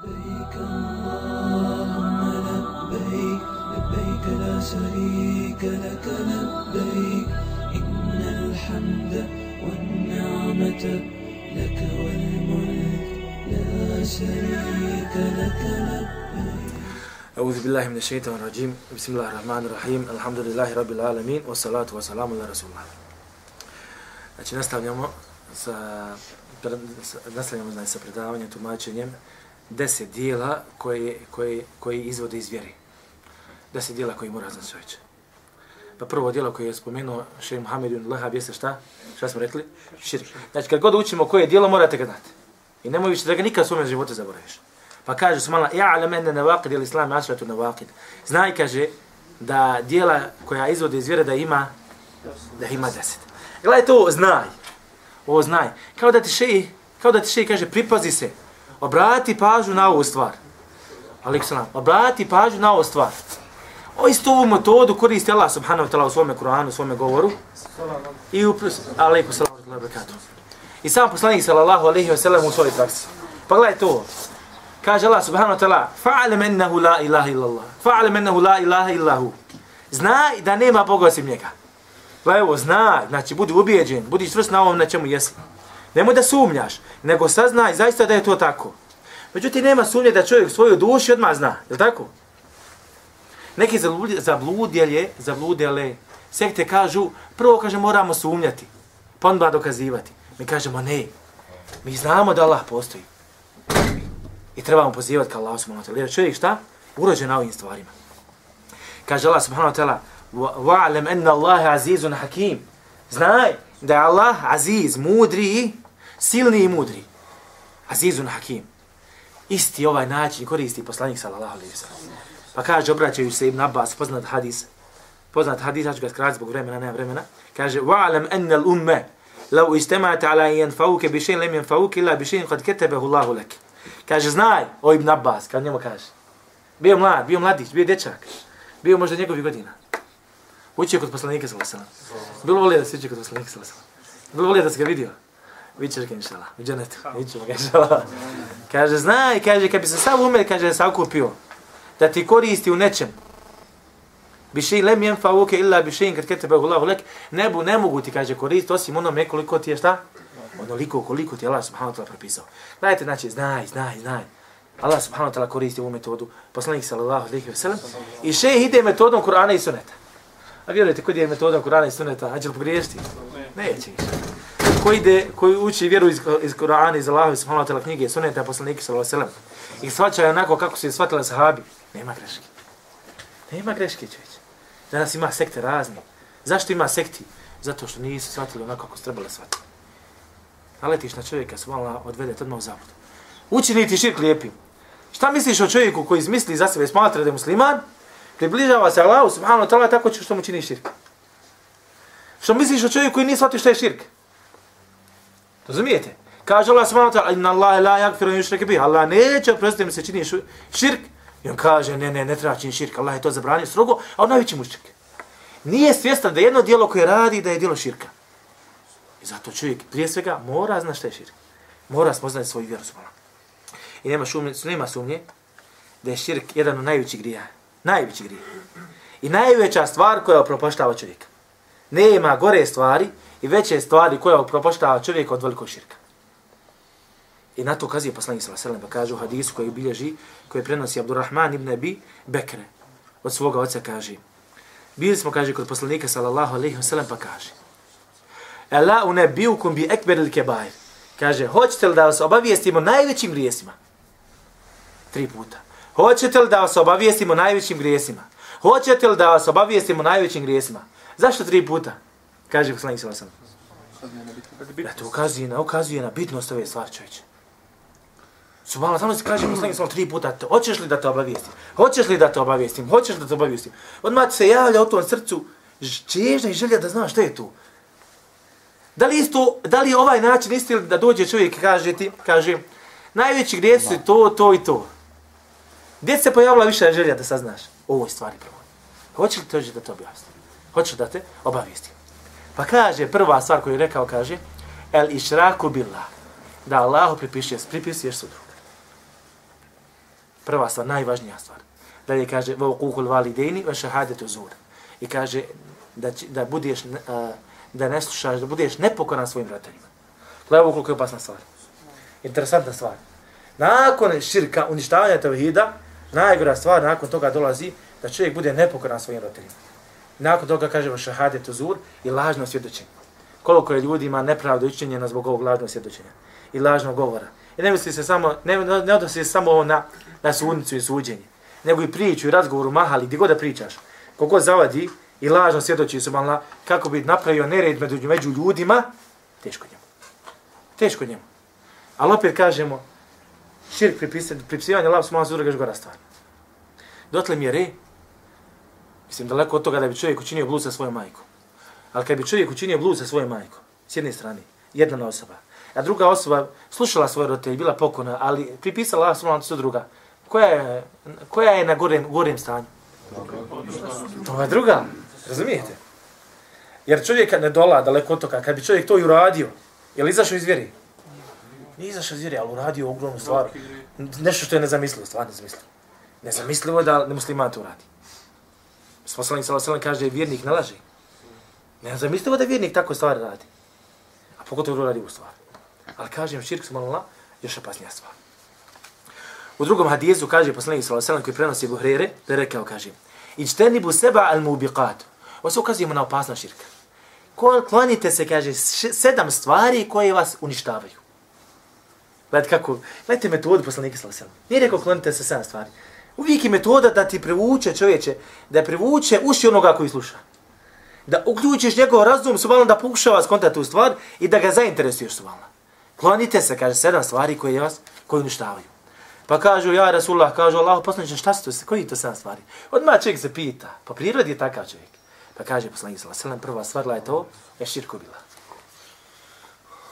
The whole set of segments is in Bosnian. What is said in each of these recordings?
لبيك اللهم لبيك لبيك لا شريك لك لبيك. إن الحمد والنعمة لك والملك لا شريك لك لبيك. أعوذ بالله من الشيطان الرجيم. بسم الله الرحمن الرحيم. الحمد لله رب العالمين والصلاة والسلام على رسول الله. Znači nastavljamo sa, nastavljamo znači, sa predavanjem, tumačenjem deset dijela koje, koje, koje izvode iz vjeri. Deset dijela koji mora znači čovječe. Pa prvo dijelo koje je spomenuo šeji Muhammed ibn Lahab jeste šta? Šta smo rekli? Širk. Znači kad god učimo koje dijelo morate ga znati. I nemoj više da ga nikad svome životu zaboraviš. Pa kaže su mala, ja ale mene nevakid ili islam asratu nevakid. Znaj, kaže, da dijela koja izvode iz vjere da ima, da ima deset. Gledaj to, znaj. Ovo znaj. Kao da ti šeji, kao da ti šeji kaže, pripazi se. Obrati pažu na ovu stvar. Aleksana. Obrati pažu na ovu stvar. O istu ovu metodu koristi Allah subhanahu wa ta'ala u svome Kur'anu, u svome govoru. I u alaikum salam I sam poslanik sallallahu alaihi wa sallam u svojoj praksi. Pa gledaj to. Kaže Allah subhanahu wa ta'ala, fa'alem ennehu la ilaha illallah. Fa'alem ennehu la ilaha illahu. Znaj da nema Boga osim njega. Gledaj evo, znaj, znači budi ubijeđen, budi čvrst na ovom na čemu jesi. Nemoj da sumnjaš, nego saznaj zaista da je to tako. Međutim, nema sumnje da čovjek svoju dušu odmah zna, je tako? Neki zabludjelje, zabludjele, sekte kažu, prvo kaže moramo sumnjati, pa onda dokazivati. Mi kažemo ne, mi znamo da Allah postoji. I trebamo pozivati ka Allah subhanahu wa ta'ala. Jer čovjek šta? Urođen na ovim stvarima. Kaže Allah subhanahu wa ta'ala, wa'alam enna Allahe azizun hakim. Znaj da je Allah aziz, mudri, silni i mudri. Azizun hakim. Isti ovaj način koristi poslanik sallallahu alaihi wa sallam. Pa kaže, obraćaju se Ibn Abbas, poznat hadis, poznat hadis, ja ću ga skrati zbog vremena, nema vremena, kaže, wa'alam enna l'umme, lau istemate ala yanfauke bi še'in lem yanfauke illa bi še'in kad ketebehu Allahu leke. Kaže, znaj, o Ibn Abbas, kad njemu kaže. Bio mlad, bio mladić, bio dečak. Bio možda njegovih godina. Učio kod poslanika sa sallam. Bilo volio da se učio kod poslanika sallallahu sa sallam. Bilo volio da se ga vidio. Vićeš ga inšala, u džanetu. Vićemo ga inšala. Kaže, znaj, kaže, kad bi se sav umel, kaže, se okupio, da ti koristi u nečem. Biši lem jem fauke illa biši kad kete behu Allahu lek. nebu ne mogu ti, kaže, koristiti, osim onome koliko ti je šta? onoliko koliko ti Allah subhanahu wa ta'ala propisao. Gledajte, znači, znaj, znaj, znaj. Allah subhanahu wa ta'ala koristi ovu metodu, poslanik sallallahu alaihi wa sallam. I še ide metodom Kur'ana i suneta. A vjerujete, kod ide metodom Kur'ana i suneta, a će li pogriješiti? Neće. Koji ide, koji uči vjeru iz, iz Kur'ana, iz Allahovi subhanahu wa ta'ala knjige, suneta, poslanik sallallahu alejhi ve sallam. I shvaća onako kako su je shvatili sahabi. Nema greške. Nema greške, čovječ. Danas ima sekte razne. Zašto ima sekti? Zato što nisu shvatili onako kako su trebali shvatiti naletiš na čovjeka, svala odvede odmah u zabudu. Učini ti širk lijepim. Šta misliš o čovjeku koji izmisli za sebe smatra da je musliman, približava se Allahu subhanahu wa ta'ala tako će što mu čini širk. Što misliš o čovjeku koji nije shvatio što je širk? Razumijete? Kaže Allah subhanahu wa ta'ala, inna Allah la yakfiru yushrike bih. Allah neće oprostiti mi se čini širk. I on kaže, ne, ne, ne treba čini širk. Allah je to zabranio strogo, a on najveći mušrik. Nije svjestan da jedno dijelo koje radi da je dijelo širka. I zato čovjek prije svega mora zna šta je širk. Mora spoznati svoju vjeru subhanahu. I nema, sumnje, nema sumnje da je širk jedan od najvećih grija. Najveći grija. I najveća stvar koja opropaštava čovjeka. Nema gore stvari i veće stvari koja upropaštava čovjek od velikog širka. I na to kazije poslanik sallallahu alejhi ve sellem pa kaže u hadisu koji bilježi, koji prenosi Abdurrahman ibn Abi Bekre od svoga oca kaže: Bili smo kaže kod poslanika sallallahu alejhi ve sellem pa kaže: Ela unabiukum bi ekber al kebair. Kaže, hoćete li da vas obavijestimo najvećim grijesima? Tri puta. Hoćete li da vas obavijestimo najvećim grijesima? Hoćete li da vas obavijestimo najvećim grijesima? Zašto tri puta? Kaže poslanik sallallahu alejhi ve sellem. to ukazuje na, ukazuje na bitnost ove stvari, čovječe. Subhano, samo se kaže poslanik sallallahu tri puta, hoćeš li da te obavijestim? Hoćeš li da te obavijestim? Hoćeš li da te obavijestim? Odmah se javlja u tom srcu čežna i želja da znaš što je tu. Da li isto, da li ovaj način isti da dođe čovjek i kaže ti, kaže, najveći grijeh su to, to i to. Gdje se pojavila više želja da saznaš o ovoj stvari prvo? Hoće li to da te objasni? Hoće da te obavijestim. Pa kaže, prva stvar koju je rekao, kaže, el išraku billah, da Allahu pripišeš, pripisuješ su druga. Prva stvar, najvažnija stvar. Dalje kaže, vo kuhul validejni, ve šahadetu zur. I kaže, da, će, da budeš, da ne slušaš, da budeš nepokoran svojim roditeljima. Gledaj ovo koliko je opasna stvar. Interesantna stvar. Nakon širka, uništavanja tevhida, najgora stvar nakon toga dolazi da čovjek bude nepokoran svojim roditeljima. Nakon toga kažemo šahadetu zur i lažno svjedočenje. Koliko je ljudima nepravdo učinjeno zbog ovog lažnog svjedočenja i lažnog govora. I ne misli se samo, ne, ne odnosi se samo na, na sudnicu i suđenje, nego i priču i razgovoru mahali, gdje god da pričaš. Kogo zavadi i lažno svjedoči su malo kako bi napravio nered među, među ljudima, teško njemu. Teško njemu. Ali opet kažemo, širk pripisivanje Allah su malo zura još gora stvar. Dotle mi je re, mislim daleko od toga da bi čovjek učinio blud sa svojom majkom. Ali kad bi čovjek učinio blud sa svojom majkom, s jedne strane, jedna osoba, a druga osoba slušala svoje roditelje, bila pokona, ali pripisala Allah subhanahu su druga, koja je, koja je na gorem, gorem stanju? To je druga, razumijete? Jer čovjek ne dola daleko od toga, kad bi čovjek to i uradio, je li izašao iz vjeri? Nije izašao iz vjeri, ali uradio ogromnu stvar. Nešto što je nezamislivo, stvar nezamislivo. Nezamislivo je da musliman to uradi. Poslanik sallallahu alejhi kaže vjernik ne laže. Nezamislivo da vjernik tako stvari radi. A pogotovo radi u stvari. Ali kažem, širk su malo još opasnija stvar. U drugom hadijezu kaže poslanik sallallahu alejhi koji prenosi Buhrere, da rekao kaže: "Ijtanibu seba al-mubiqat." Ovo se ukazuje na opasnost širka. Klonite se, kaže, sedam stvari koje vas uništavaju. Gledajte kako, gledajte metodu poslanika sallallahu alejhi Nije rekao klonite se sedam stvari. Uvijek je metoda da ti privuče čovječe, da privuče uši onoga koji sluša. Da uključiš njegov razum, subalno da pokušava skontati tu stvar i da ga zainteresuješ subalno. Klonite se, kaže, sedam stvari koje vas, koje uništavaju. Pa kažu, ja Rasulullah, kažu, Allah, poslaniče, šta su to, koji to sedam stvari? Odmah čovjek se pita, pa po prirodi je takav čovjek. Pa kaže poslanik sallallahu alejhi prva stvar je to, je širk bila.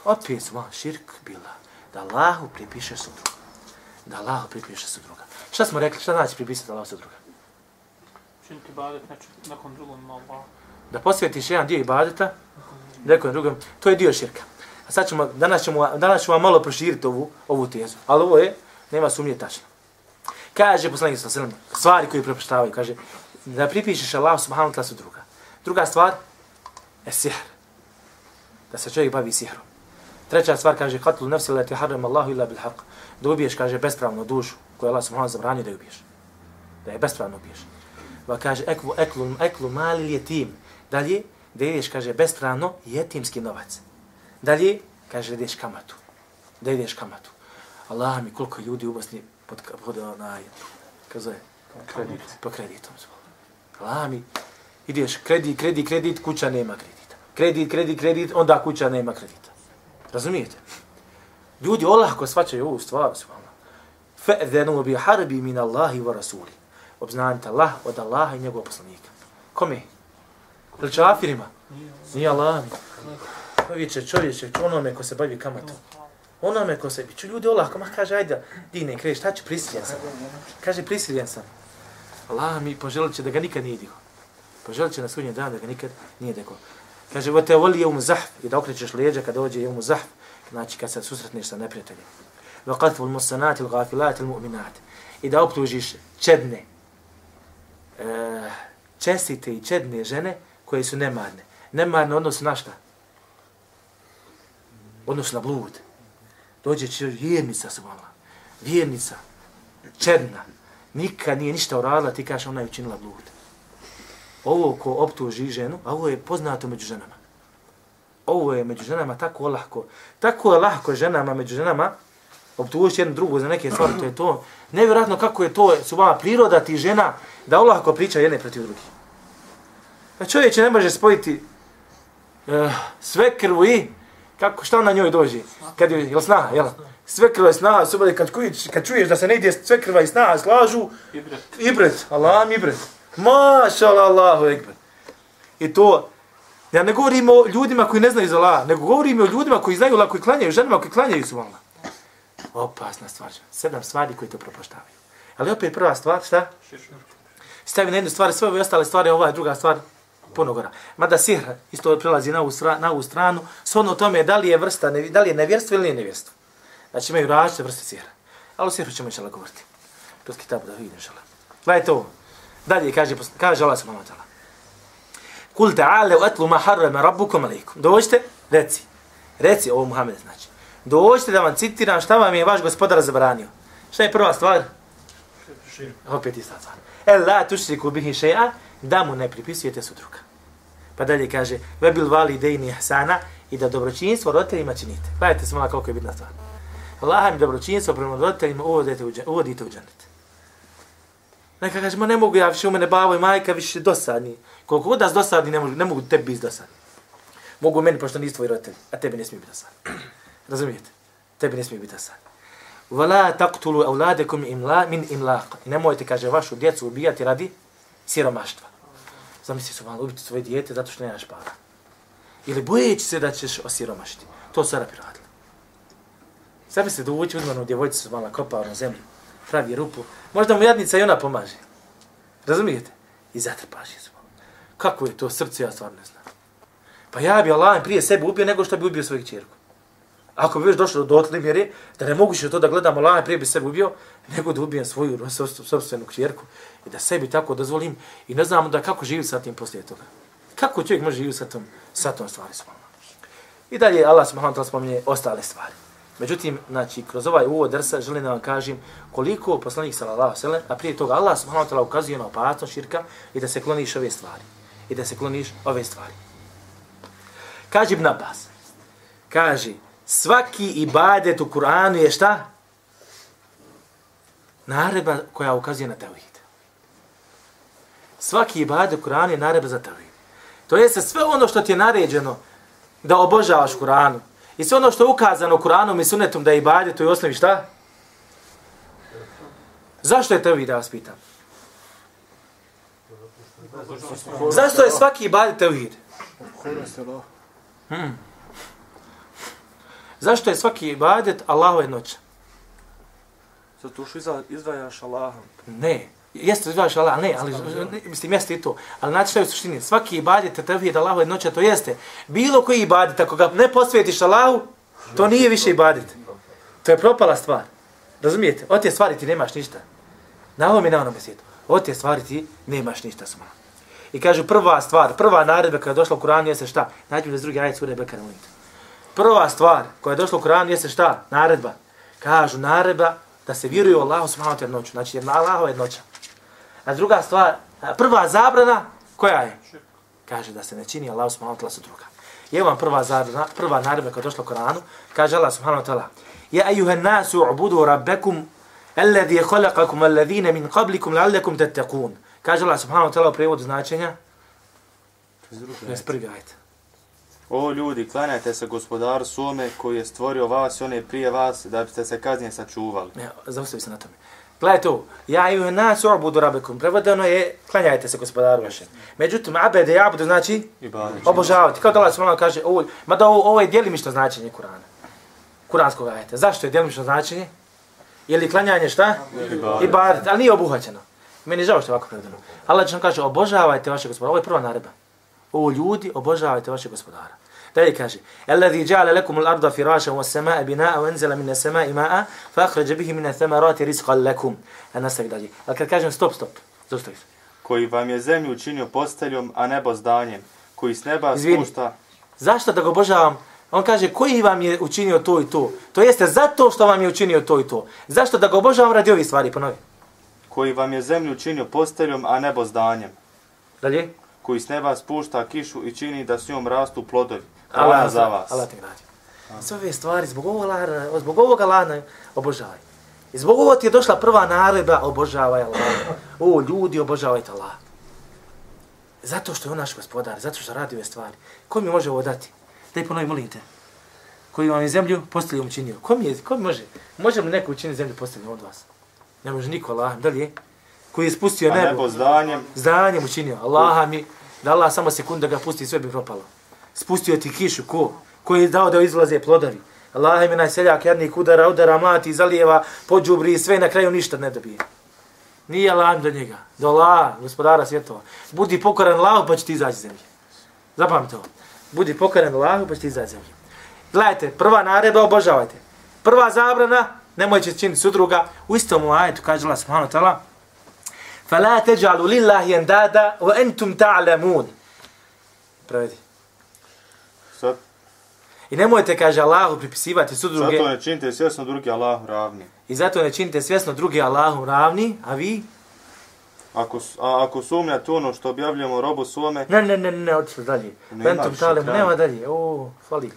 Opet smo širk bila. Da Allahu pripiše sudruga. Da Allahu pripiše sudruga. Šta smo rekli, šta znači pripisati Allahu sudruga? Činiti ibadet nakon drugom Allah. Da posvetiš jedan dio ibadeta, nekom drugom, to je dio širka. A sad ćemo, danas ćemo, danas ćemo malo proširiti ovu, ovu tezu. Ali ovo je, nema sumnje tačno. Kaže poslanik sa selem, stvari koje prepoštavaju, kaže, da pripišeš Allah subhanahu wa ta'ala druga. Druga stvar, je sihr. Da se čovjek bavi sihrom. Treća stvar, kaže, katlu nefsi leti haram Allahu illa bil haq. Da ubiješ, kaže, bespravnu dušu koju Allah subhanahu zabranio da ubiješ. Da je bespravno ubiješ. Pa kaže, eklu, eklu, eklu mali jetim. Dalje, da ideš, kaže, bespravno jetimski novac. Dalje, kaže, da ideš kamatu. Da ideš kamatu. Allah mi koliko ljudi u Bosni pod, pod onaj, kako je? Kredit. Po kreditom. Allah mi, ideš kredit, kredit, kredit, kuća nema kredita. Kredit, kredit, kredit, onda kuća nema kredita. Razumijete? Ljudi olahko svačaju ovu stvar, subhano. Fe'zenu bi harbi min Allahi wa rasuli. Obznanite Allah od Allaha i njegovog poslanika. Kome? Ili čafirima? Nije Allah. Čovječe, čovječe, onome ko se bavi kamatom. Onome ko se, ću ljudi olahko, ma kaže, ajde, dine, kreš, šta ću, prisiljen sam. Kaže, prisiljen sam. Allah mi poželit će da ga nikad nije digo. Poželit će na sudnjem dan da ga nikad nije digo. Kaže, vo voli je um zahf, i da okrećeš leđa kad dođe je um zahf, znači kad se susretneš sa neprijateljem. Wa qatfu al-musanat al-ghafilat al-mu'minat. I da optužiš čedne, e, čestite i čedne žene koje su nemarne. Nemarne odnos na šta? Odnosu na blud. Dođe će vjernica se vama. Vjernica. Čedna. Nikad nije ništa uradila, ti kažeš ona je učinila blud. Ovo ko optuži ženu, a ovo je poznato među ženama. Ovo je među ženama tako lahko. Tako je lahko ženama među ženama optužiti jednu drugu za neke stvari, to je to. Nevjerojatno kako je to, su vama priroda ti žena da olahko priča jedne protiv drugih. A čovjek ne može spojiti uh, sve krvu i kako, šta na njoj dođe? Kad je, jel snaha, jel? Sve krva i snaha, subali, kad, kujiš, kad čuješ da se ne ide sve krva i snaha slažu, ibret, ibret Allah mi ibret. Maša Allahu ekber. I to, ja ne govorim o ljudima koji ne znaju za Allah, nego govorim o ljudima koji znaju Allah, koji klanjaju, ženama koji klanjaju su Allah. Opasna stvar. Sedam stvari koji to propoštavaju. Ali opet prva stvar, šta? Stavi na jednu stvar, sve ove ostale stvari, ova je druga stvar, puno gora. Mada sihr isto prelazi na ovu, stra, na ovu stranu, s ono tome da li je vrsta, da li je nevjerstvo ili nije nevjerstvo. Znači imaju različite vrste sihra. Ali o sihru ćemo išala govoriti. kroz kitabu da vidim šala. Gledajte ovo. Dalje kaže, kaže Allah subhanahu wa ta'ala. Kul ta'ale u etlu ma harrama rabbukum alaikum. Dođite, reci. Reci ovo Muhammed znači. Dođite da vam citiram šta vam je vaš gospodar zabranio. Šta je prva stvar? Opet ista stvar. El la tušriku bihi še'a, da mu ne pripisujete sudruka. Pa dalje kaže, ve bil vali dejni ihsana i da dobročinstvo roditeljima činite. Gledajte se malo koliko je bitna stvar. Allah mi dobročinstvo prema roditeljima uvodite u, uvodite u džennet. Neka kaže, ma ne mogu ja više u mene bavo i majka više dosadni. Koliko god da dosadi, ne mogu, ne mogu tebi biti dosadni. Mogu meni, pošto nisi tvoj roditelj, a tebi ne smije biti dosadni. Razumijete? Tebi ne smije biti dosadni. Vala taqtulu auladakum imla min imlaq. I nemojte, kaže, vašu djecu ubijati radi siromaštva. Zamisli su malo ubiti svoje dijete zato što nemaš para. Ili bojeći se da ćeš osiromašiti. To su Arapi radili. Zamisli da uvući uzmanu djevojci su malo kopao ono na zemlju, pravi rupu. Možda mu jadnica i ona pomaže. Razumijete? I zatrpaš je svoj. Kako je to srce, ja stvarno ne znam. Pa ja bi Allah prije sebe ubio nego što bi ubio svoju čerku. Ako bi već došlo do otli mjere, da ne mogu to da gledam Allah prije bi sebe ubio, nego da ubijem svoju sobstvenu čerku i da sebi tako dozvolim i ne znam da kako živi sa tim poslije toga. Kako čovjek može živjeti sa tom, sa tom stvari svojom? I dalje Allah subhanahu wa ta'ala spominje ostale stvari. Međutim, znači, kroz ovaj uvod drsa želim da vam kažem koliko poslanik sallallahu sallam, a prije toga Allah subhanahu wa ta'ala ukazuje na opasnost širka i da se kloniš ove stvari. I da se kloniš ove stvari. Kaže Ibn Abbas, kaže, svaki ibadet u Kur'anu je šta? Naredba koja ukazuje na tevhid. Svaki ibadet u Kur'anu je naredba za tevhid. To je se sve ono što ti je naređeno da obožavaš Kur'anu. I sve ono što je ukazano Kur'anom i sunetom da je ibadet, to osnovi šta? Zašto je tevhid, da vas pitam? Zašto je svaki ibadet tevhid? Hmm. Zašto je svaki ibadet Allahove noća? Zato što izdvajaš Allaha. Ne, jeste izdvajaš Allah, ne, ali ne, mislim, jeste i to. Ali znači što je u suštini, svaki ibadet te tevhid Allahove noća, to jeste. Bilo koji ibadet, ako ga ne posvijetiš Allahu, to nije više ibadet. To je propala stvar. Razumijete? Od te stvari ti nemaš ništa. Na ovom i na onom svijetu. Od te stvari ti nemaš ništa sama. I kaže prva stvar, prva naredba kada je došla u Kur'anu jeste šta? Nađu iz drugi ajet sura Bekara unite. Prva stvar koja je došla u Kur'anu jeste šta? Naredba. Kažu naredba da se vjeruje u Allahu subhanahu wa ta'ala noću. Znači jedna Allahova jednoća. A druga stvar, prva zabrana, koja je? Kaže da se ne čini Allahu subhanahu wa ta'ala su druga. I evo vam prva zabrana, prva naredba koja je došla u Kur'anu. Kaže Allah subhanahu wa ta'ala Ja ejuha nasu ubudu rabbekum alladhi khalaqakum alladhina min qablikum la'allakum tattaqun. Kaže Allah subhanahu wa ta'ala u prevodu značenja. Bez prvi ajte. O ljudi, klanjajte se gospodaru svome koji je stvorio vas i one prije vas da biste se kaznije sačuvali. Ja, zaustavi se na tome. Gledajte ovo, ja i u nas obudu rabekom. Prevodeno je, klanjajte se gospodaru vaše. Međutim, abede i abudu znači obožavati. Kao da Allah subhanahu kaže, ovo, mada ovo, ovo je djelimično značenje Kurana. Kuranskog ajeta. Zašto je djelimično značenje? Je li klanjanje šta? Ibadet. Ibadet, ali nije obuhvaćeno. Meni je žao što je ovako prevedeno. Allah će nam kaže, obožavajte vaše gospodara. Ovo je prva naredba. O ljudi, obožavajte vaše gospodara. Dalje kaže, Alladhi ja'ala lakum al-arda firashan was samaa binaa wa anzala min as-samaa'i ma'a fa akhraja bihi min ath-thamarati rizqan lakum. A nastavi dalje. Al kad kažem stop, stop. Zaustavi se. Koji vam je zemlju učinio posteljom, a nebo zdanjem. Koji s neba Izvini. spušta... Zašto da ga obožavam? On kaže, koji vam je učinio to i to? To jeste zato što vam je učinio to i to. Zašto da ga obožavam radi ovih stvari? Ponovi. Koji vam je zemlju učinio posteljom, a nebo zdanjem. Dalje. Koji s neba spušta kišu i čini da s njom rastu plodovi. Allah Hrana za vas. Allah te gradi. Sve ove stvari, zbog ovoga lana, zbog ovoga lana, obožavaj. I zbog ovoga ti je došla prva naredba, obožavaj Allah. O, ljudi, obožavajte Allah. Zato što je on naš gospodar, zato što radi ove stvari. Ko mi može ovo dati? Daj ponovi, molim te. Koji vam je zemlju postavljom učinio. Ko mi, je, ko mi može? Može li neko učiniti zemlju postavljom od vas? Ne može niko, Allah. Da li je? Koji je spustio A nebo? nebo zdanjem. Zdanjem učinio. Allaha mi, da Allah samo sekundu da ga pusti, sve bi propalo. Spustio ti kišu, ko? Ko je dao da izlaze plodovi? Allah im je najseljak, jednik udara, udara, mlati, zalijeva, pođubri, sve i na kraju ništa ne dobije. Nije Allah do njega, do Allah, gospodara svjetova. Budi pokoran Allah, pa će ti izaći iz zemlje. Zapamite ovo. Budi pokoran Allah, pa će ti izaći iz zemlje. Gledajte, prva naredba, obožavajte. Prva zabrana, nemojte činiti sudruga. U istom ajetu kaže Allah subhanahu wa ta'ala فَلَا تَجْعَلُوا لِلَّهِ يَنْدَادَ وَأَنْتُمْ تَعْلَمُونَ Prevedi. Sad, I nemojte, kaže Allahu, pripisivati sudruge. zato ne činite svjesno drugi Allahu ravni. I zato ne činite svjesno drugi Allahu ravni, a vi? Ako, s- a, ako sumnjate ono što objavljamo robu svome, Ne, ne, ne, ne, otišli dalje. Nema Ventum više talem, kraja. nema dalje. O, fali.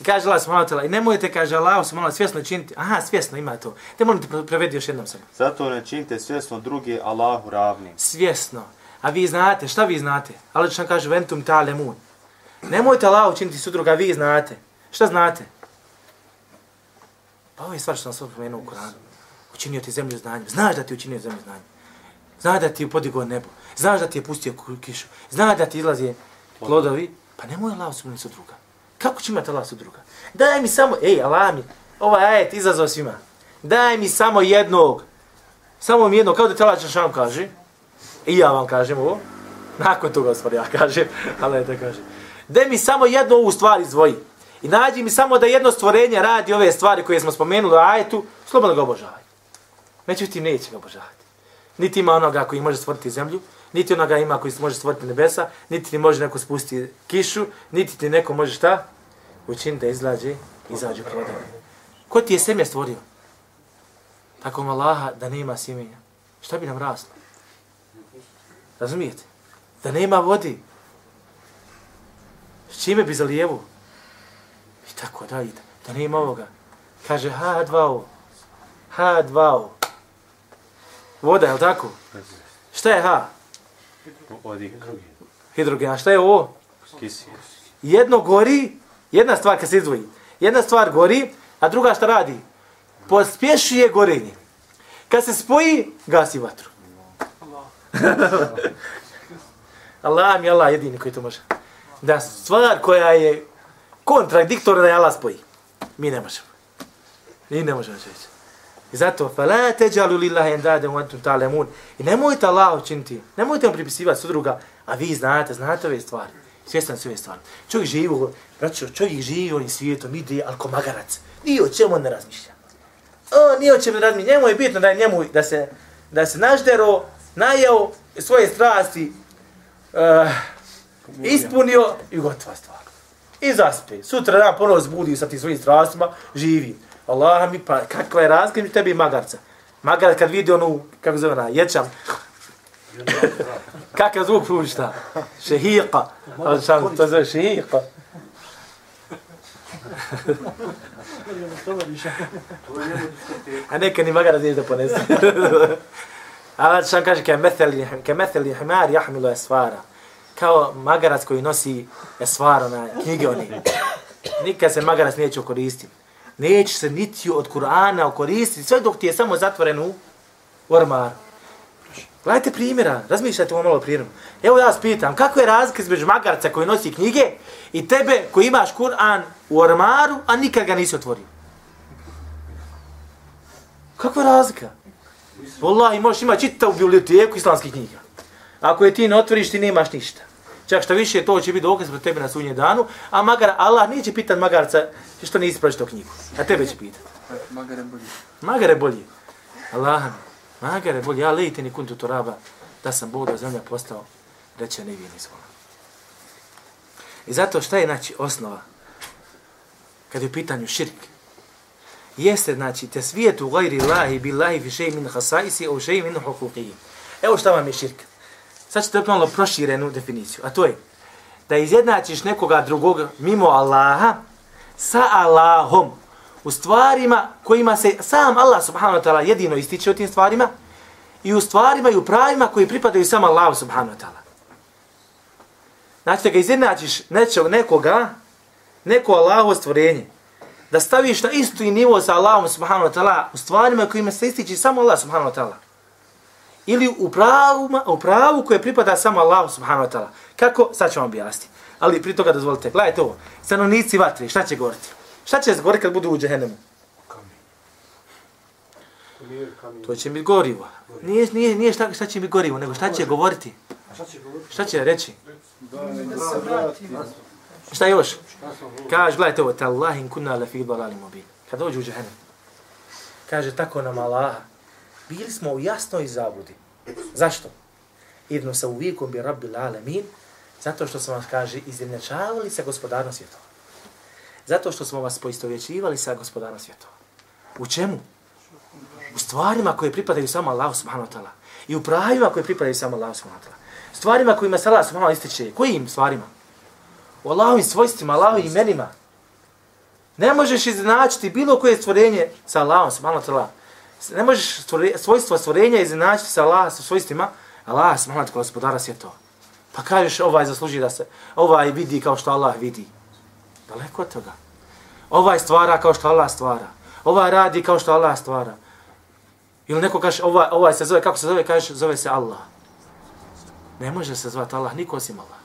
I kaže Allah subhanahu wa ta'ala, i nemojte, kaže Allah, subhanahu wa svjesno činiti. Aha, svjesno ima to. Te molim te pre- prevedi još jednom samo. zato ne činite svjesno drugi Allahu ravni. Svjesno. A vi znate, šta vi znate? Allah što kaže, ventum talemun. Nemojte Allah učiniti sudruga, vi znate. Šta znate? Pa ovo je stvar što sam pomenuo u Koranu. Učinio ti zemlju znanjem. Znaš da ti učinio zemlju znanjem. Znaš da ti je podigao nebo. Znaš da ti je pustio kišu. Znaš da ti izlazi plodovi. Pa nemoj Allah učiniti sudruga. Kako će imati Allah sudruga? Daj mi samo, ej, Allah mi, ovaj ajet izazov svima. Daj mi samo jednog. Samo mi jednog, kao da te Allah Đelešanu kaže. I ja vam kažem ovo. Nakon toga stvar ja kažem, ali da kaže. Daj mi samo jednu ovu stvar izvoji. I nađi mi samo da jedno stvorenje radi ove stvari koje smo spomenuli u ajetu, slobodno ga obožavaj. Međutim, neće ga obožavati. Niti ima onoga koji može stvoriti zemlju, niti onoga ima koji može stvoriti nebesa, niti ti može neko spustiti kišu, niti ti neko može šta? Učiniti da izlađe, izađu plodovi. Ko ti je semje stvorio? Tako vam Allaha da nema sjemenja. Šta bi nam raslo? Razumijete? Da nema vodi. S čime bi zalijevo? I tako dalje. Da nema ovoga. Kaže H2O. H2O. Voda, je li tako? Šta je H? Vodik, Hidrogen. A šta je ovo? kisik. Jedno gori, Jedna stvar kad se izvoji, jedna stvar gori, a druga šta radi? Pospješuje gorenje. Kad se spoji, gasi vatru. Allah mi Allah jedini koji to može. Da stvar koja je kontradiktorna je Allah spoji. Mi ne možemo. Mi ne možemo čeći. I zato, fala teđalu lillahi endade u antum talemun. I nemojte Allah učiniti, nemojte vam pripisivati sudruga, a vi znate, znate ove stvari. Svjestan se ove stvari. Čovjek živi, braćo, čovjek živi ovim svijetom, ide, ali ko magarac. Nije o čemu on ne razmišlja. O, nije o čemu ne razmišlja. Njemu je bitno da je njemu, da se, da se naždero, najeo svoje strasti, uh, ispunio i gotova stvar. I zaspe. Sutra dan ponovo zbudi sa tim svojim strastima, živi. Allah mi pa, kakva je među tebi magarca? Magarac kad vidi onu, kako zove ona, ječam, kakav zvuk pušta? Šehiqa. Ali to zove šehiqa. A neka ni magara nije da ponese. Ali šam kaže, ke metheli, himar jahmilo esvara. Kao magarac koji nosi esfara na knjige oni. Nikad se magarac neće koristiti. Neće se niti od Kur'ana koristiti, sve dok ti je samo zatvoren u ormaru. Gledajte primjera, razmišljajte ovo malo primjerom. Evo ja vas pitam, kako je razlika između magarca koji nosi knjige i tebe koji imaš Kur'an u ormaru, a nikad ga nisi otvorio? Kakva je razlika? Wallahi, možeš imati čitavu biblioteku islamskih knjiga. Ako je ti ne otvoriš, ti nemaš ništa. Čak što više, to će biti dokaz pro tebe na sunje danu, a magar, Allah neće pitat magarca što nisi pročitao knjigu. A tebe će pitat. Magar je bolji. Magar je bolji. Allah mi. Magare je. Ja lejte ni kuntu turaba da sam Bog da zemlja postao reće nevijeni zvona. I zato šta je znači osnova kad je u pitanju širk? Jeste znači te svijetu gajri lahi billahi fi šeji min hasaisi o šeji min hukuqiji. Evo šta vam je širk. Sad ćete malo proširenu definiciju. A to je da izjednačiš nekoga drugog mimo Allaha sa Allahom u stvarima kojima se sam Allah subhanahu wa ta'ala jedino ističe o tim stvarima i u stvarima i u pravima koji pripadaju samo Allahu subhanahu wa ta'ala. Znači da ga izjednačiš nečeg, nekoga, neko Allahovo stvorenje, da staviš na istu i nivo sa Allahom subhanahu wa ta'ala u stvarima kojima se ističe samo Allah subhanahu wa ta'ala. Ili u, pravima, u pravu koje pripada samo Allahu subhanahu wa ta'ala. Kako? Sad ću vam objasniti. Ali pri toga dozvolite. Gledajte ovo. Stanovnici vatre, šta će govoriti? Šta će govoriti kad budu u džehennemu? To će biti gorivo. Nije, nije, nije šta, šta će biti gorivo, nego šta će govoriti? Šta će reći? Šta još? Kaže, gledajte ovo, tallahi in kunna la fi dalalin mubin. Kad dođu u džehennem. kaže tako nam Allah, bili smo u jasnoj zabudi. Zašto? Idno sa uvijekom bi rabbi lalemin, zato što smo vas, kaže, izjednačavali sa gospodarom svjetova. Zato što smo vas poistovjećivali sa gospodarom svjetova. U čemu? U stvarima koje pripadaju samo Allahu subhanahu wa ta'ala. I u pravima koje pripadaju samo Allahu subhanahu wa ta'ala. Stvarima kojima se Allah subhanahu wa ta'ala ističe. Kojim stvarima? U Allahovim svojstvima, Allahovim imenima. Ne možeš iznačiti bilo koje stvorenje sa Allahom subhanahu wa ta'ala. Ne možeš stvore, svojstva stvorenja iznačiti sa Allahom sa svojstvima Allah subhanahu wa ta'ala gospodara svjetova. Pa kažeš ovaj zasluži da se, ovaj vidi kao što Allah vidi. Daleko od toga. Ovaj stvara kao što Allah stvara. Ovaj radi kao što Allah stvara. Ili neko kaže, ovaj, ovaj se zove, kako se zove, kaže, zove se Allah. Ne može se zvati Allah, niko osim Allah.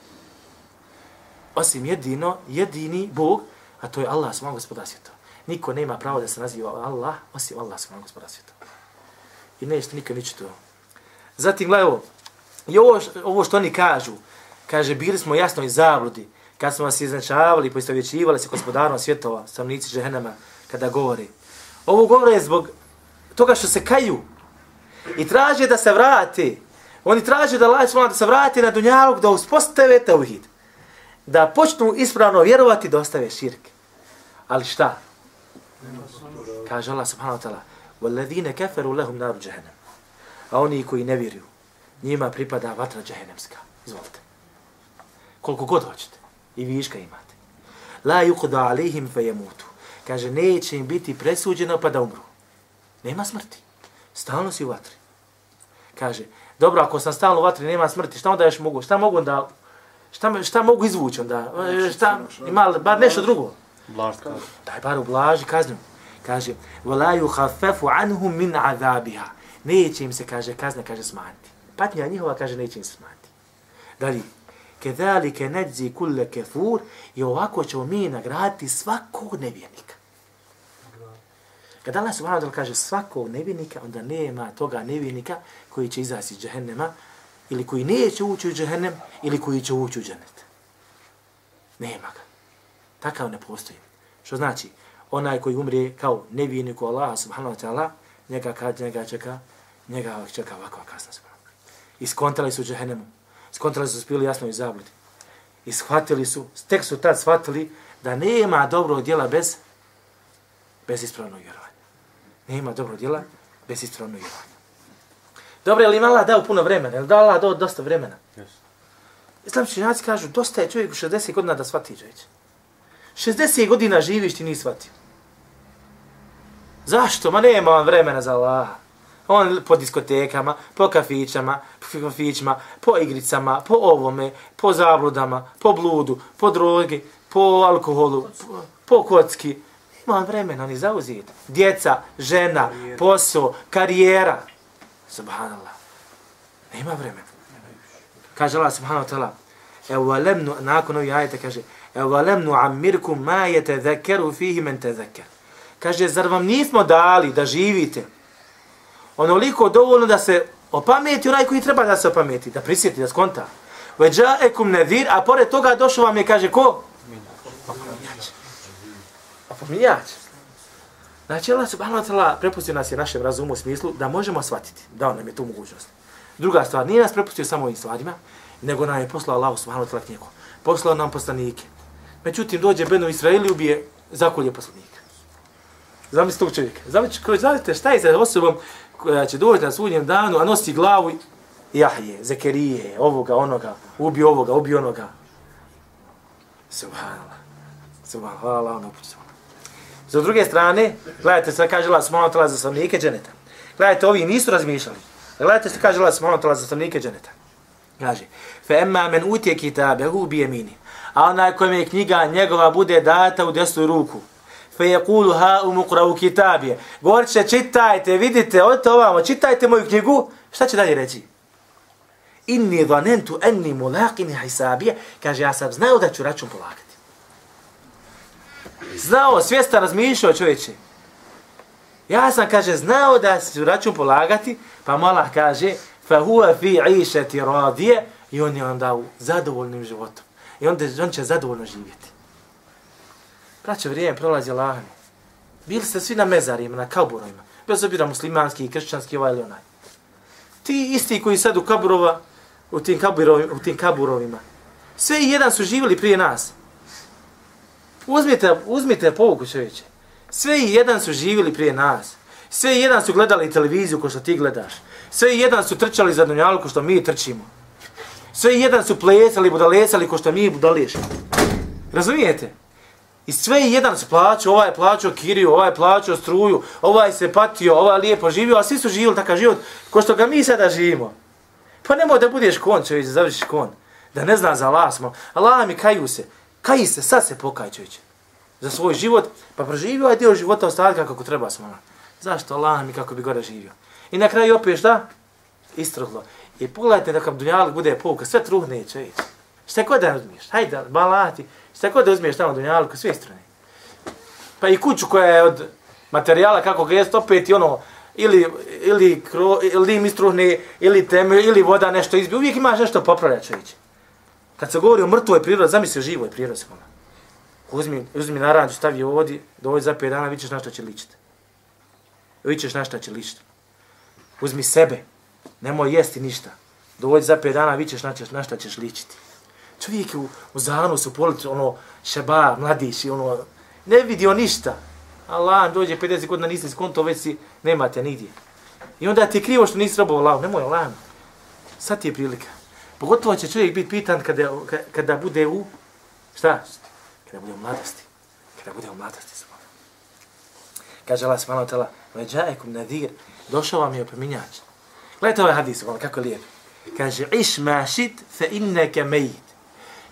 Osim jedino, jedini Bog, a to je Allah, svojom gospoda svijeta. Niko nema pravo da se naziva Allah, osim Allah, svojom gospoda svijeta. I nećete nikad nići to. Zatim, gledaj ovo, i ovo, ovo što oni kažu, kaže, bili smo jasno i zabludi, kad smo vas iznačavali, poistovjećivali se gospodarom svjetova, stanovnici džehennama, kada govori. Ovo govore zbog toga što se kaju i traže da se vrati. Oni traže da Allah da se vrati na dunjalog, da uspostave tauhid. Da počnu ispravno vjerovati da ostave širk. Ali šta? Kaže Allah subhanahu wa ta'ala وَالَّذِينَ كَفَرُوا لَهُمْ نَارُ جَهَنَمْ A oni koji ne vjeruju, njima pripada vatra džahenemska. Izvolite. Koliko god hoćete. I viška imate. La yuqda alihim fe jemutu. Kaže, neće im biti presuđeno pa da umru. Nema smrti. Stalno si u vatri. Kaže, dobro, ako sam stalno u vatri, nema smrti, šta onda još mogu? Šta mogu da... Šta, šta mogu izvući onda? Šta, ima bar nešto drugo? Blaž kaže. Daj bar ublaži kaznu. Kaže, وَلَا يُخَفَّفُ عَنْهُمْ مِنْ عَذَابِهَا Neće im se, kaže, kazna, kaže, smanjiti. Patnja njihova, kaže, neće im se smanjiti. Dalje, kedalike neđi kulle kefur i ovako ćemo mi nagraditi svakog nevjernika. Kada Allah subhanahu wa kaže svakog nevjernika, onda nema toga nevjernika koji će izaći iz džahennema ili koji neće ući u džahennem ili koji će ući u džennet. Nema ga. Takav ne postoji. Što znači, onaj koji umrije kao nevjernik u Allah subhanahu wa ta'ala, njega kad njega čeka, njega čeka ovakva kasna subhanahu. Iskontali su džahennemu, Iskontali su spili jasno i zabludi. I shvatili su, tek su tad shvatili da nema dobrog djela bez, bez ispravnog vjerovanja nema dobro djela bez ispravnog vjerovanja. Dobro, je li im Allah dao puno vremena? Je li dao Allah dao dosta vremena? Yes. Islamski činjaci kažu, dosta je čovjek u 60 godina da shvati čovječ. 60 godina živiš ti nisi shvatio. Zašto? Ma nema vam vremena za Allah. On po diskotekama, po kafićama, po kafićima, po igricama, po ovome, po zabludama, po bludu, po drogi, po alkoholu, po, po kocki. Ima vremena, oni zauzit. Djeca, žena, karijera. posao, karijera. Subhanallah. Nema vremena. Kaže Allah subhanahu wa ta'ala, evo lemnu, nakon ovih ajeta kaže, evo lemnu amirkum ma je te zekeru fihi men te zeker. Kaže, zar vam nismo dali da živite onoliko dovoljno da se opameti onaj koji treba da se opameti, da prisjeti, da skonta. Veđa ekum nedir, a pored toga došao vam je, kaže, ko? opominjač. Znači, Allah subhanahu wa ta'ala prepustio nas je našem razumu u smislu da možemo shvatiti, da on nam je tu mogućnost. Druga stvar, nije nas prepustio samo ovim stvarima, nego nam je poslao Allah subhanahu wa ta'ala knjigu. Poslao nam poslanike. Međutim, dođe Beno Israili i ubije zakolje poslanike. Zamisli tog čovjeka. Zamislite šta je sa osobom koja će doći na sudnjem danu, a nosi glavu Jahije, Zekerije, ovoga, onoga, ubi ovoga, ubi onoga. Subhanallah. Subhanallah. Allah ono upuću. Za druge strane, gledajte se kaže Allah subhanahu ta'ala za stanovnike dženeta. Gledajte, ovi nisu razmišljali. Gledajte se kaže Allah subhanahu ta'ala za stanovnike dženeta. Kaže, fe emma men utje kitabe hu bi jemini. A onaj kojem je knjiga njegova bude data u desnu ruku. Fe je kulu ha u kitabije. Govorit će, čitajte, vidite, odite ovamo, čitajte moju knjigu. Šta će dalje reći? Inni dhanentu enni mulaqini hisabije. Kaže, ja sam znao da ću račun polagati znao, svjestan razmišljao čovječe. Ja sam, kaže, znao da ću račun polagati, pa Allah kaže, fa huwa fi išeti radije, i on je onda u zadovoljnim životom. I onda on će zadovoljno živjeti. Braćo, vrijeme, prolazi lahani. Bili ste svi na mezarima, na kauburovima. Bez obira muslimanski, kršćanski, ovaj ili onaj. Ti isti koji sad u kaburova, u tim, kaburovima, u tim kaburovima, sve i jedan su živjeli prije nas. Uzmite, uzmite povuku čovječe. Sve i jedan su živjeli prije nas. Sve i jedan su gledali televiziju ko što ti gledaš. Sve i jedan su trčali za dunjalu ko što mi trčimo. Sve i jedan su plesali, budalesali ko što mi budalešimo. Razumijete? I sve i jedan su plaćao, ovaj je plaćao kiriju, ovaj je plaćao struju, ovaj se patio, ovaj je lijepo živio, a svi su živjeli takav život ko što ga mi sada živimo. Pa nemoj da budeš kon, čovječ, da završiš kon. Da ne zna za Allah smo. Allah mi kaju se. Kaji se, sad se pokaj, čovječ. Za svoj život, pa proživio ovaj dio života ostatka kako treba smo. Zašto Allah mi kako bi gore živio? I na kraju opet šta? Istruglo. I pogledajte da kam dunjalik bude pouka, sve truhne, čovječ. Šta god da uzmiješ? Hajde, balati. Šta god da uzmiješ tamo dunjalku, sve strane. Pa i kuću koja je od materijala kako ga jest, opet i ono, ili, ili, kro, ili im istruhne, ili teme, ili voda nešto izbije. Uvijek imaš nešto popravljati, čovječ. Kad se govori o mrtvoj prirodi, zamisli o živoj prirodi. Uzmi, uzmi naranđu, stavi u vodi, dovolj za 5 dana, vidiš na što će ličiti. Vidiš na što će ličiti. Uzmi sebe, nemoj jesti ništa. Dovolj za 5 dana, vidiš na, na što ćeš ličiti. Čovjek u, u zanu su polici, ono, šaba, mladić, ono, ne vidio ništa. Allah dođe 50 godina, nisi skonto, već si, nemate nigdje. I onda ti je krivo što nisi robao Allah, nemoj Allah. Sad ti je prilika. Pogotovo će čovjek biti pitan kada, kada bude u, šta? Kada bude u mladosti. Kada bude u mladosti. Kaže Allah subhanahu wa ta'ala, veđaekum nadir, došao vam je opominjač. Gledajte ovaj hadis, kako je lijep. Kaže, iš mašit fe inneke mejit.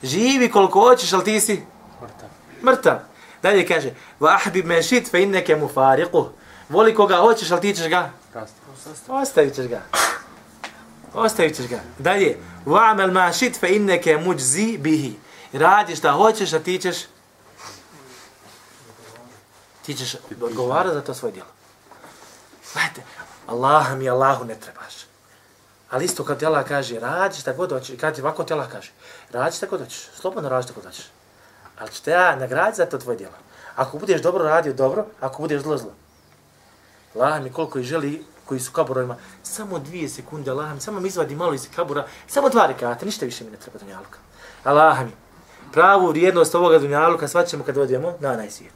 Živi koliko hoćeš, ali ti si? Mrtav. Mrtav. Dalje kaže, va ahbib mašit fe inneke mufariquh. Voli koga hoćeš, ali ti ćeš ga? Ostavit ćeš ga. Ostavit ćeš ga. Dalje, va amel mašit fe inneke muđzi bihi. Radi šta hoćeš, a ti ćeš? Ti ćeš odgovarati za to svoje djelo. Gledajte, Allah mi Allahu ne trebaš. Ali isto kad Allah kaže, radi šta god hoćeš, kad ti ovako ti Allah kaže, radi šta god hoćeš, slobodno radi šta god hoćeš. Ali ću te ja nagraditi za to tvoje djelo. Ako budeš dobro radio, dobro, ako budeš zlo, zlo. Allah mi koliko i želi, koji su kaburovima, samo dvije sekunde, Allah mi, samo mi izvadi malo iz kabura, samo dva rekata, ništa više mi ne treba dunjaluka. Allah mi, pravu vrijednost ovoga dunjaluka svaćemo kad odijemo na onaj svijet.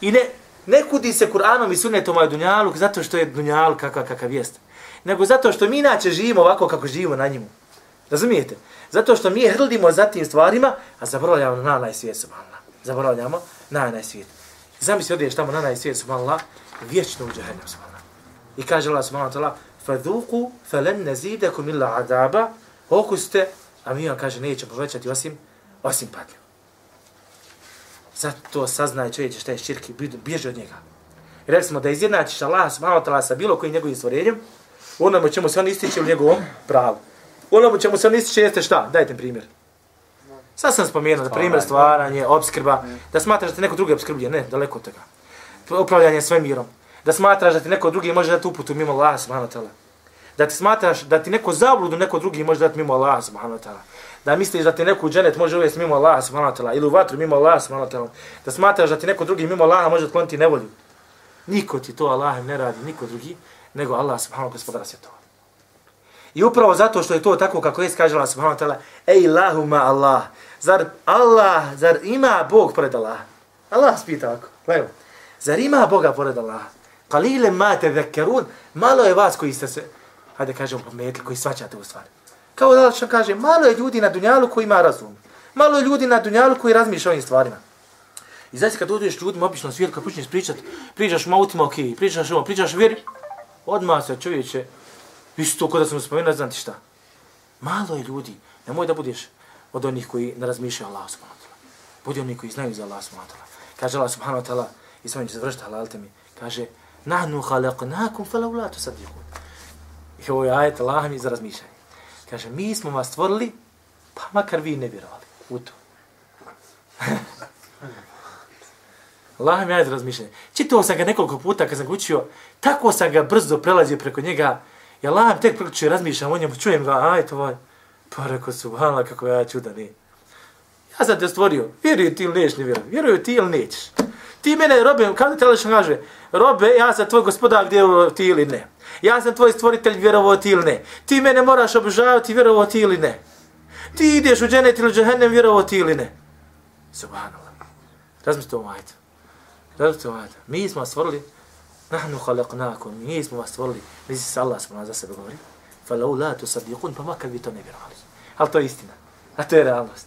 I ne, ne kudi se Kur'anom i sunnetom ovaj dunjaluk zato što je dunjaluk kakav, kakav jest Nego zato što mi inače živimo ovako kako živimo na njemu. Razumijete? Zato što mi hrdimo za tim stvarima, a zaboravljamo na onaj svijet, subhanallah. Zaboravljamo na onaj svijet. Zamisli odiješ tamo na onaj svijet, subhanallah, vječno u džahennem, subhanallah. I kaže Allah, subhanallah, فَذُوقُوا فَلَنْ نَزِيدَكُمْ إِلَّا عَذَابًا Okuste, a mi vam kaže, neće povećati osim, osim patnju. Zato saznaje čovječe šta je širki, bježi od njega. I rekli smo da izjednačiš Allah subhanahu wa ta'ala sa bilo kojim njegovim stvorenjem, onome ćemo se on istići u njegovom pravu. Onome ćemo se on istići jeste šta? Dajte primjer. Sad sam spomenuo da primjer stvaranje, obskrba, da smatraš da ti neko drugi obskrbuje, ne, daleko od toga. Upravljanje svojim mirom. Da smatraš da ti neko drugi može dati uputu mimo Allah subhanahu wa ta'ala. Da ti smatraš da ti neko zabludu neko drugi može dati mimo Allah subhanahu wa ta'ala da misliš da ti neko u dženet može uvesti mimo Allaha subhanahu wa ta'ala ili u vatru mimo Allaha subhanahu wa ta'ala, da smatraš da ti neko drugi mimo Allaha može otkloniti nevolju. Niko ti to Allah ne radi, niko drugi, nego Allah subhanahu wa ta'ala svjetova. I upravo zato što je to tako kako je kaže Allah subhanahu wa ta'ala, ej lahuma Allah, zar Allah, zar ima Bog pored Allah? Allah spita ako, gledaj, zar ima Boga pored Allah? Kalile ma te vekerun, malo je vas koji ste se, hajde kažemo, pometli, koji svaćate u stvari. Kao da što kaže, malo je ljudi na dunjalu koji ima razum. Malo je ljudi na dunjalu koji razmišlja ovim stvarima. I zaista kad uđeš ljudima obično svijet, kad počneš pričat, pričaš o autima, ok, pričaš ovo, pričaš vjeri, odmah se čovječe, isto kod da sam spomenuo, ne znam ti šta. Malo je ljudi, nemoj da budeš od onih koji ne razmišljaju Allah subhanahu wa ta'ala. Budi oni koji znaju za Allah subhanahu wa ta'ala. Kaže Allah subhanahu wa ta'ala, i svojim će završiti halalte mi, kaže, nahnu halaqnakum falau tu tusaddiqun. I ovo je ajet Allah mi za razmišljanje. Kaže, mi smo vas stvorili, pa makar vi ne vjerovali u to. Allah mi ajde razmišljanje. Čitao sam ga nekoliko puta kad sam učio, tako sam ga brzo prelazio preko njega. Ja Allah mi tek preko razmišljam o njemu, čujem ga, aj to ovaj. Pa rekao su, kako ja čudan je. Ja sam te stvorio, vjeruju ti ili neš ne vjeruju, vjeruju ti ili nećeš. Ti mene, robe, kao da teleš kaže, robe, ja sam tvoj gospodar, gdje ti ili ne. Ja sam tvoj stvoritelj, vjerovo ti ili ne. Ti mene moraš obožavati, vjerovo ti ili ne. Ti ideš u dženet ili džahennem, vjerovo ti ili ne. Subhanallah. Razmislite ovo, majte. Razumite ovo, ovaj ajde. Mi smo vas stvorili, nahnu halaknakum, mi smo vas stvorili, misli se Allah smo za sebe govori. Falau la tu sadiqun, pa makar vi to ne vjerovali. Ali to je istina. A to je realnost.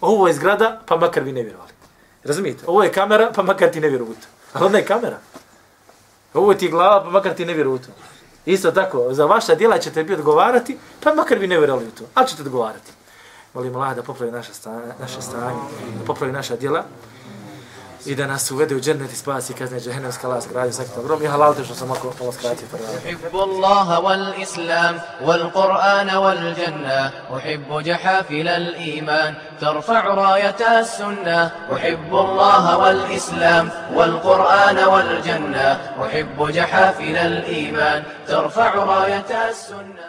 Ovo je zgrada, pa makar vi ne vjerovali. Razumijete? Ovo je kamera, pa makar ti ne vjeruju to. Ali ona je kamera. Ovo je ti glava, pa makar ti ne vjeruju to. Isto tako, za vaša djela ćete bi odgovarati, pa makar vi ne vjerovali u to. Ali ćete odgovarati. Molim Allah da popravi naše stanje, naše stanje, da popravi naša djela i da nas uvede u džennet i spasi kazne džehennemske Allah skradio svaki to grom i halalte što sam oko ovo skratio prvi. Uhibbu Allaha wal Islam wal Qur'ana wal Janna Uhibbu jahafila al iman ترفع راية السنة أحب الله والإسلام والقرآن والجنة أحب جحافل الإيمان ترفع rajata sunna